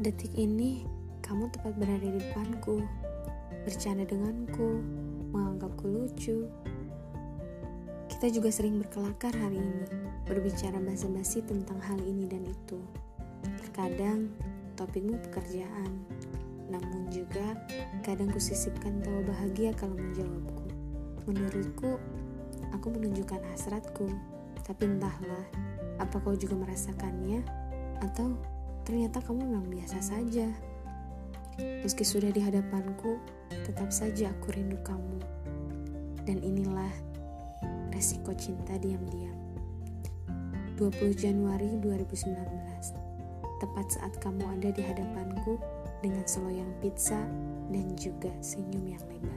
Detik ini, kamu tepat berada di depanku, bercanda denganku, menganggapku lucu. Kita juga sering berkelakar hari ini, berbicara basa-basi tentang hal ini dan itu. Terkadang, topikmu pekerjaan, namun juga kadang kusisipkan tawa bahagia kalau menjawabku. Menurutku, aku menunjukkan hasratku, tapi entahlah, apa kau juga merasakannya, atau ternyata kamu memang biasa saja. Meski sudah di hadapanku, tetap saja aku rindu kamu. Dan inilah resiko cinta diam-diam. 20 Januari 2019 Tepat saat kamu ada di hadapanku dengan seloyang pizza dan juga senyum yang lebar.